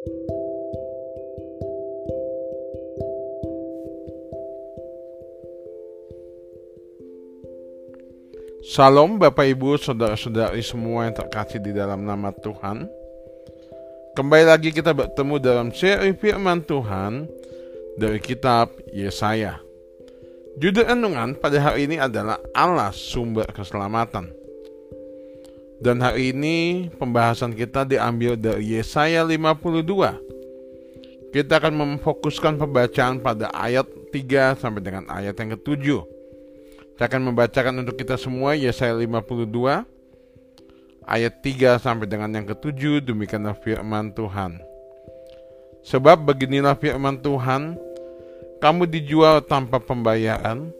Salam Bapak Ibu, Saudara-saudari semua yang terkasih di dalam nama Tuhan. Kembali lagi kita bertemu dalam seri firman Tuhan dari kitab Yesaya. Judul renungan pada hari ini adalah Allah sumber keselamatan Dan hari ini pembahasan kita diambil dari Yesaya 52 Kita akan memfokuskan pembacaan pada ayat 3 sampai dengan ayat yang ketujuh saya akan membacakan untuk kita semua Yesaya 52 ayat 3 sampai dengan yang ketujuh demikianlah firman Tuhan. Sebab beginilah firman Tuhan, kamu dijual tanpa pembayaran,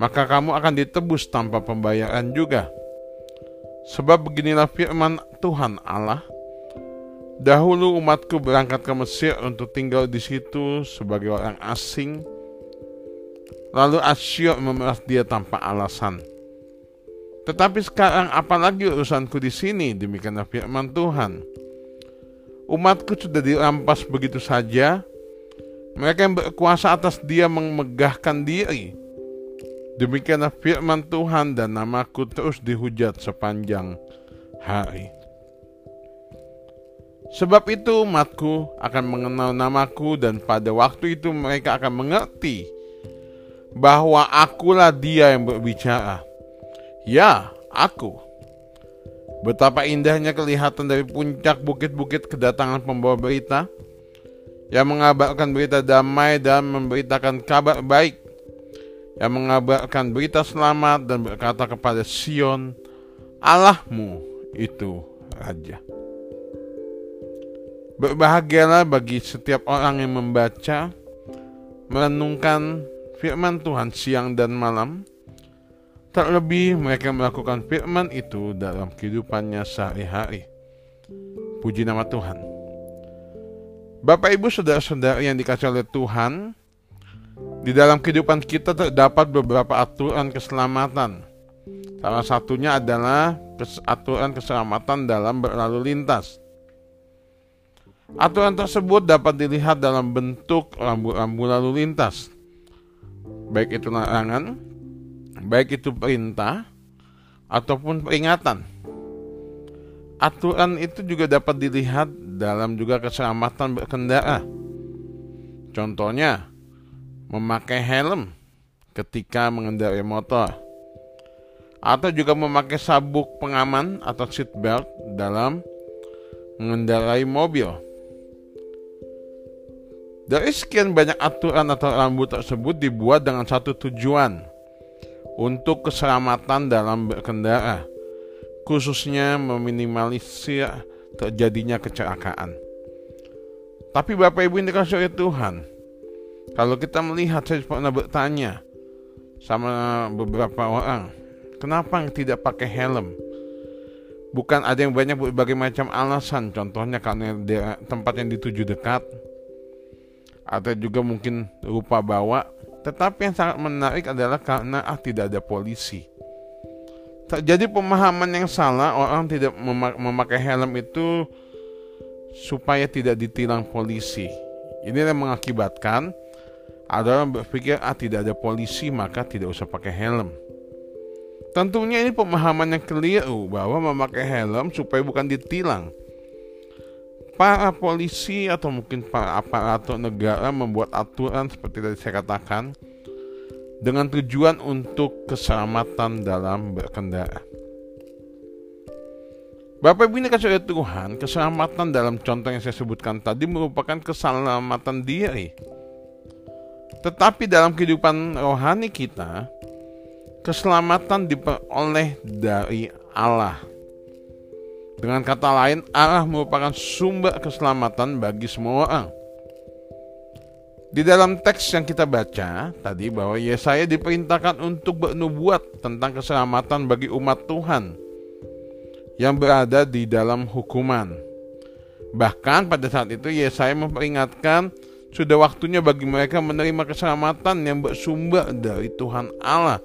maka kamu akan ditebus tanpa pembayaran juga. Sebab beginilah firman Tuhan Allah, Dahulu umatku berangkat ke Mesir untuk tinggal di situ sebagai orang asing, Lalu Asyur memeras dia tanpa alasan. Tetapi sekarang apalagi urusanku di sini, demikianlah firman Tuhan. Umatku sudah dirampas begitu saja. Mereka yang berkuasa atas dia memegahkan diri. Demikianlah firman Tuhan dan namaku terus dihujat sepanjang hari. Sebab itu umatku akan mengenal namaku dan pada waktu itu mereka akan mengerti bahwa akulah dia yang berbicara. Ya, aku. Betapa indahnya kelihatan dari puncak bukit-bukit kedatangan pembawa berita yang mengabarkan berita damai dan memberitakan kabar baik yang mengabarkan berita selamat dan berkata kepada Sion, Allahmu itu Raja. Berbahagialah bagi setiap orang yang membaca, merenungkan firman Tuhan siang dan malam, terlebih mereka melakukan firman itu dalam kehidupannya sehari-hari. Puji nama Tuhan. Bapak Ibu Saudara-saudara yang dikasih oleh Tuhan, di dalam kehidupan kita terdapat beberapa aturan keselamatan. Salah satunya adalah aturan keselamatan dalam berlalu lintas. Aturan tersebut dapat dilihat dalam bentuk rambu-rambu lalu lintas baik itu larangan, baik itu perintah ataupun peringatan. Aturan itu juga dapat dilihat dalam juga keselamatan berkendara. Contohnya, memakai helm ketika mengendarai motor atau juga memakai sabuk pengaman atau seat belt dalam mengendarai mobil. Dari sekian banyak aturan atau rambu tersebut dibuat dengan satu tujuan untuk keselamatan dalam berkendara, khususnya meminimalisir terjadinya kecelakaan. Tapi Bapak Ibu ini dikasih oleh Tuhan, kalau kita melihat saya pernah bertanya sama beberapa orang, kenapa tidak pakai helm? Bukan ada yang banyak berbagai macam alasan, contohnya karena tempat yang dituju dekat, atau juga mungkin lupa bawa. Tetapi yang sangat menarik adalah karena ah tidak ada polisi. Terjadi pemahaman yang salah orang tidak memakai helm itu supaya tidak ditilang polisi. Ini yang mengakibatkan ada orang berpikir ah tidak ada polisi maka tidak usah pakai helm. Tentunya ini pemahaman yang keliru bahwa memakai helm supaya bukan ditilang para polisi atau mungkin para aparatur negara membuat aturan seperti tadi saya katakan dengan tujuan untuk keselamatan dalam berkendara. Bapak Ibu ini kasih Tuhan, keselamatan dalam contoh yang saya sebutkan tadi merupakan keselamatan diri. Tetapi dalam kehidupan rohani kita, keselamatan diperoleh dari Allah. Dengan kata lain, Allah merupakan sumber keselamatan bagi semua orang. Di dalam teks yang kita baca tadi bahwa Yesaya diperintahkan untuk bernubuat tentang keselamatan bagi umat Tuhan yang berada di dalam hukuman. Bahkan pada saat itu Yesaya memperingatkan sudah waktunya bagi mereka menerima keselamatan yang bersumber dari Tuhan Allah,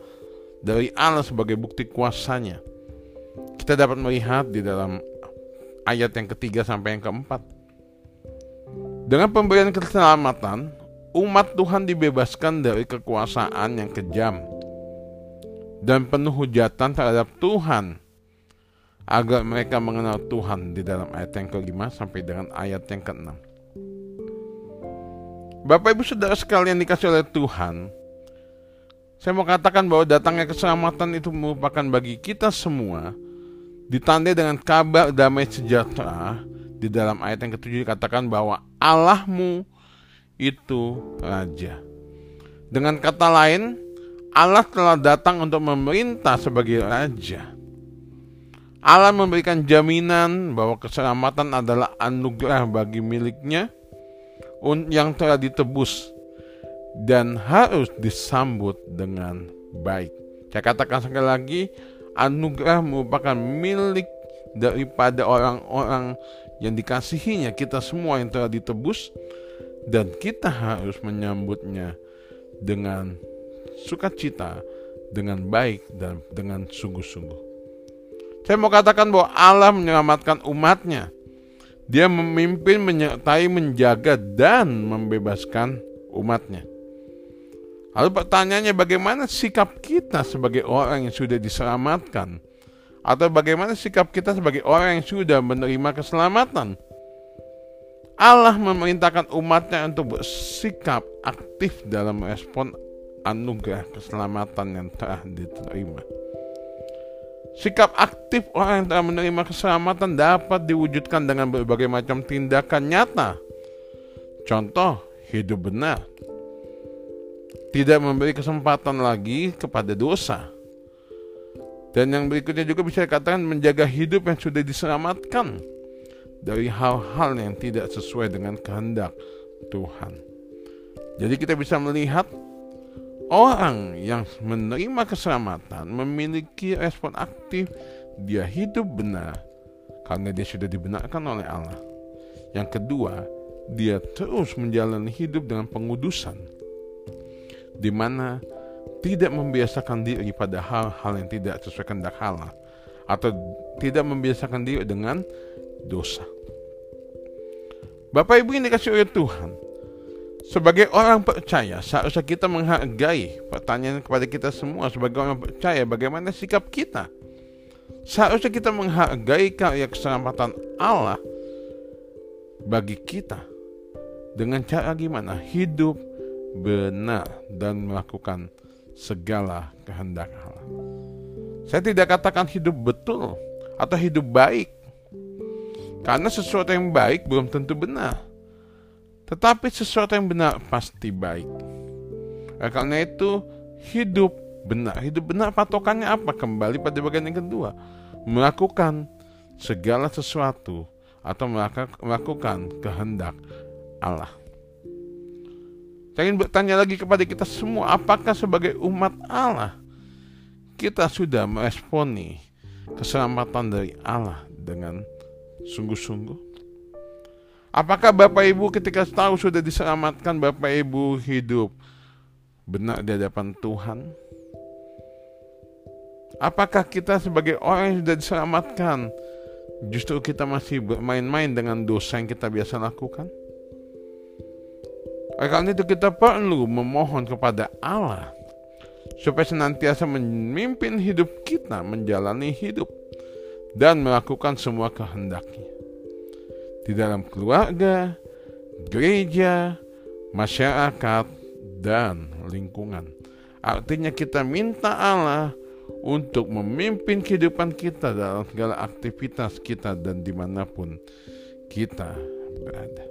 dari Allah sebagai bukti kuasanya kita dapat melihat di dalam ayat yang ketiga sampai yang keempat. Dengan pemberian keselamatan, umat Tuhan dibebaskan dari kekuasaan yang kejam dan penuh hujatan terhadap Tuhan agar mereka mengenal Tuhan di dalam ayat yang kelima sampai dengan ayat yang keenam. Bapak Ibu Saudara sekalian dikasih oleh Tuhan, saya mau katakan bahwa datangnya keselamatan itu merupakan bagi kita semua ditandai dengan kabar damai sejahtera di dalam ayat yang ketujuh dikatakan bahwa Allahmu itu raja. Dengan kata lain, Allah telah datang untuk memerintah sebagai raja. Allah memberikan jaminan bahwa keselamatan adalah anugerah bagi miliknya yang telah ditebus dan harus disambut dengan baik. Saya katakan sekali lagi, anugerah merupakan milik daripada orang-orang yang dikasihinya, kita semua yang telah ditebus dan kita harus menyambutnya dengan sukacita, dengan baik dan dengan sungguh-sungguh. Saya mau katakan bahwa Allah menyelamatkan umatnya. Dia memimpin, menyertai, menjaga, dan membebaskan umatnya. Lalu pertanyaannya bagaimana sikap kita sebagai orang yang sudah diselamatkan? Atau bagaimana sikap kita sebagai orang yang sudah menerima keselamatan? Allah memerintahkan umatnya untuk bersikap aktif dalam respon anugerah keselamatan yang telah diterima. Sikap aktif orang yang telah menerima keselamatan dapat diwujudkan dengan berbagai macam tindakan nyata. Contoh, hidup benar. Tidak memberi kesempatan lagi kepada dosa. Dan yang berikutnya juga bisa dikatakan menjaga hidup yang sudah diselamatkan dari hal-hal yang tidak sesuai dengan kehendak Tuhan. Jadi kita bisa melihat Orang yang menerima keselamatan memiliki respon aktif, dia hidup benar karena dia sudah dibenarkan oleh Allah. Yang kedua, dia terus menjalani hidup dengan pengudusan, di mana tidak membiasakan diri pada hal-hal yang tidak sesuai kehendak Allah atau tidak membiasakan diri dengan dosa. Bapak Ibu ini dikasih oleh Tuhan, sebagai orang percaya, seharusnya kita menghargai pertanyaan kepada kita semua sebagai orang percaya bagaimana sikap kita. Seharusnya kita menghargai karya keselamatan Allah bagi kita dengan cara gimana? Hidup benar dan melakukan segala kehendak Allah. Saya tidak katakan hidup betul atau hidup baik. Karena sesuatu yang baik belum tentu benar tetapi sesuatu yang benar pasti baik. Nah, karena itu hidup benar. Hidup benar patokannya apa? Kembali pada bagian yang kedua. Melakukan segala sesuatu atau melakukan kehendak Allah. Saya ingin bertanya lagi kepada kita semua, apakah sebagai umat Allah kita sudah meresponi keselamatan dari Allah dengan sungguh-sungguh? Apakah Bapak Ibu ketika tahu sudah diselamatkan Bapak Ibu hidup benar di hadapan Tuhan? Apakah kita sebagai orang yang sudah diselamatkan justru kita masih bermain-main dengan dosa yang kita biasa lakukan? Oleh karena itu kita perlu memohon kepada Allah supaya senantiasa memimpin hidup kita menjalani hidup dan melakukan semua kehendaknya di dalam keluarga, gereja, masyarakat, dan lingkungan. Artinya kita minta Allah untuk memimpin kehidupan kita dalam segala aktivitas kita dan di mana pun kita berada.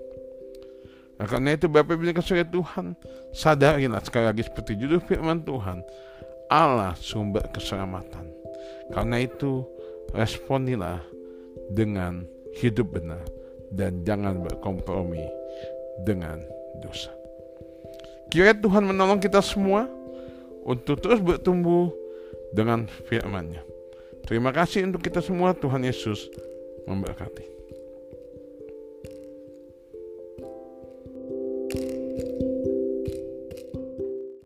Nah, karena itu Bapak Ibu kasih Tuhan, sadarilah sekali lagi seperti judul firman Tuhan, Allah sumber keselamatan. Karena itu responilah dengan hidup benar dan jangan berkompromi dengan dosa. Kiranya Tuhan menolong kita semua untuk terus bertumbuh dengan firman-Nya. Terima kasih untuk kita semua Tuhan Yesus memberkati.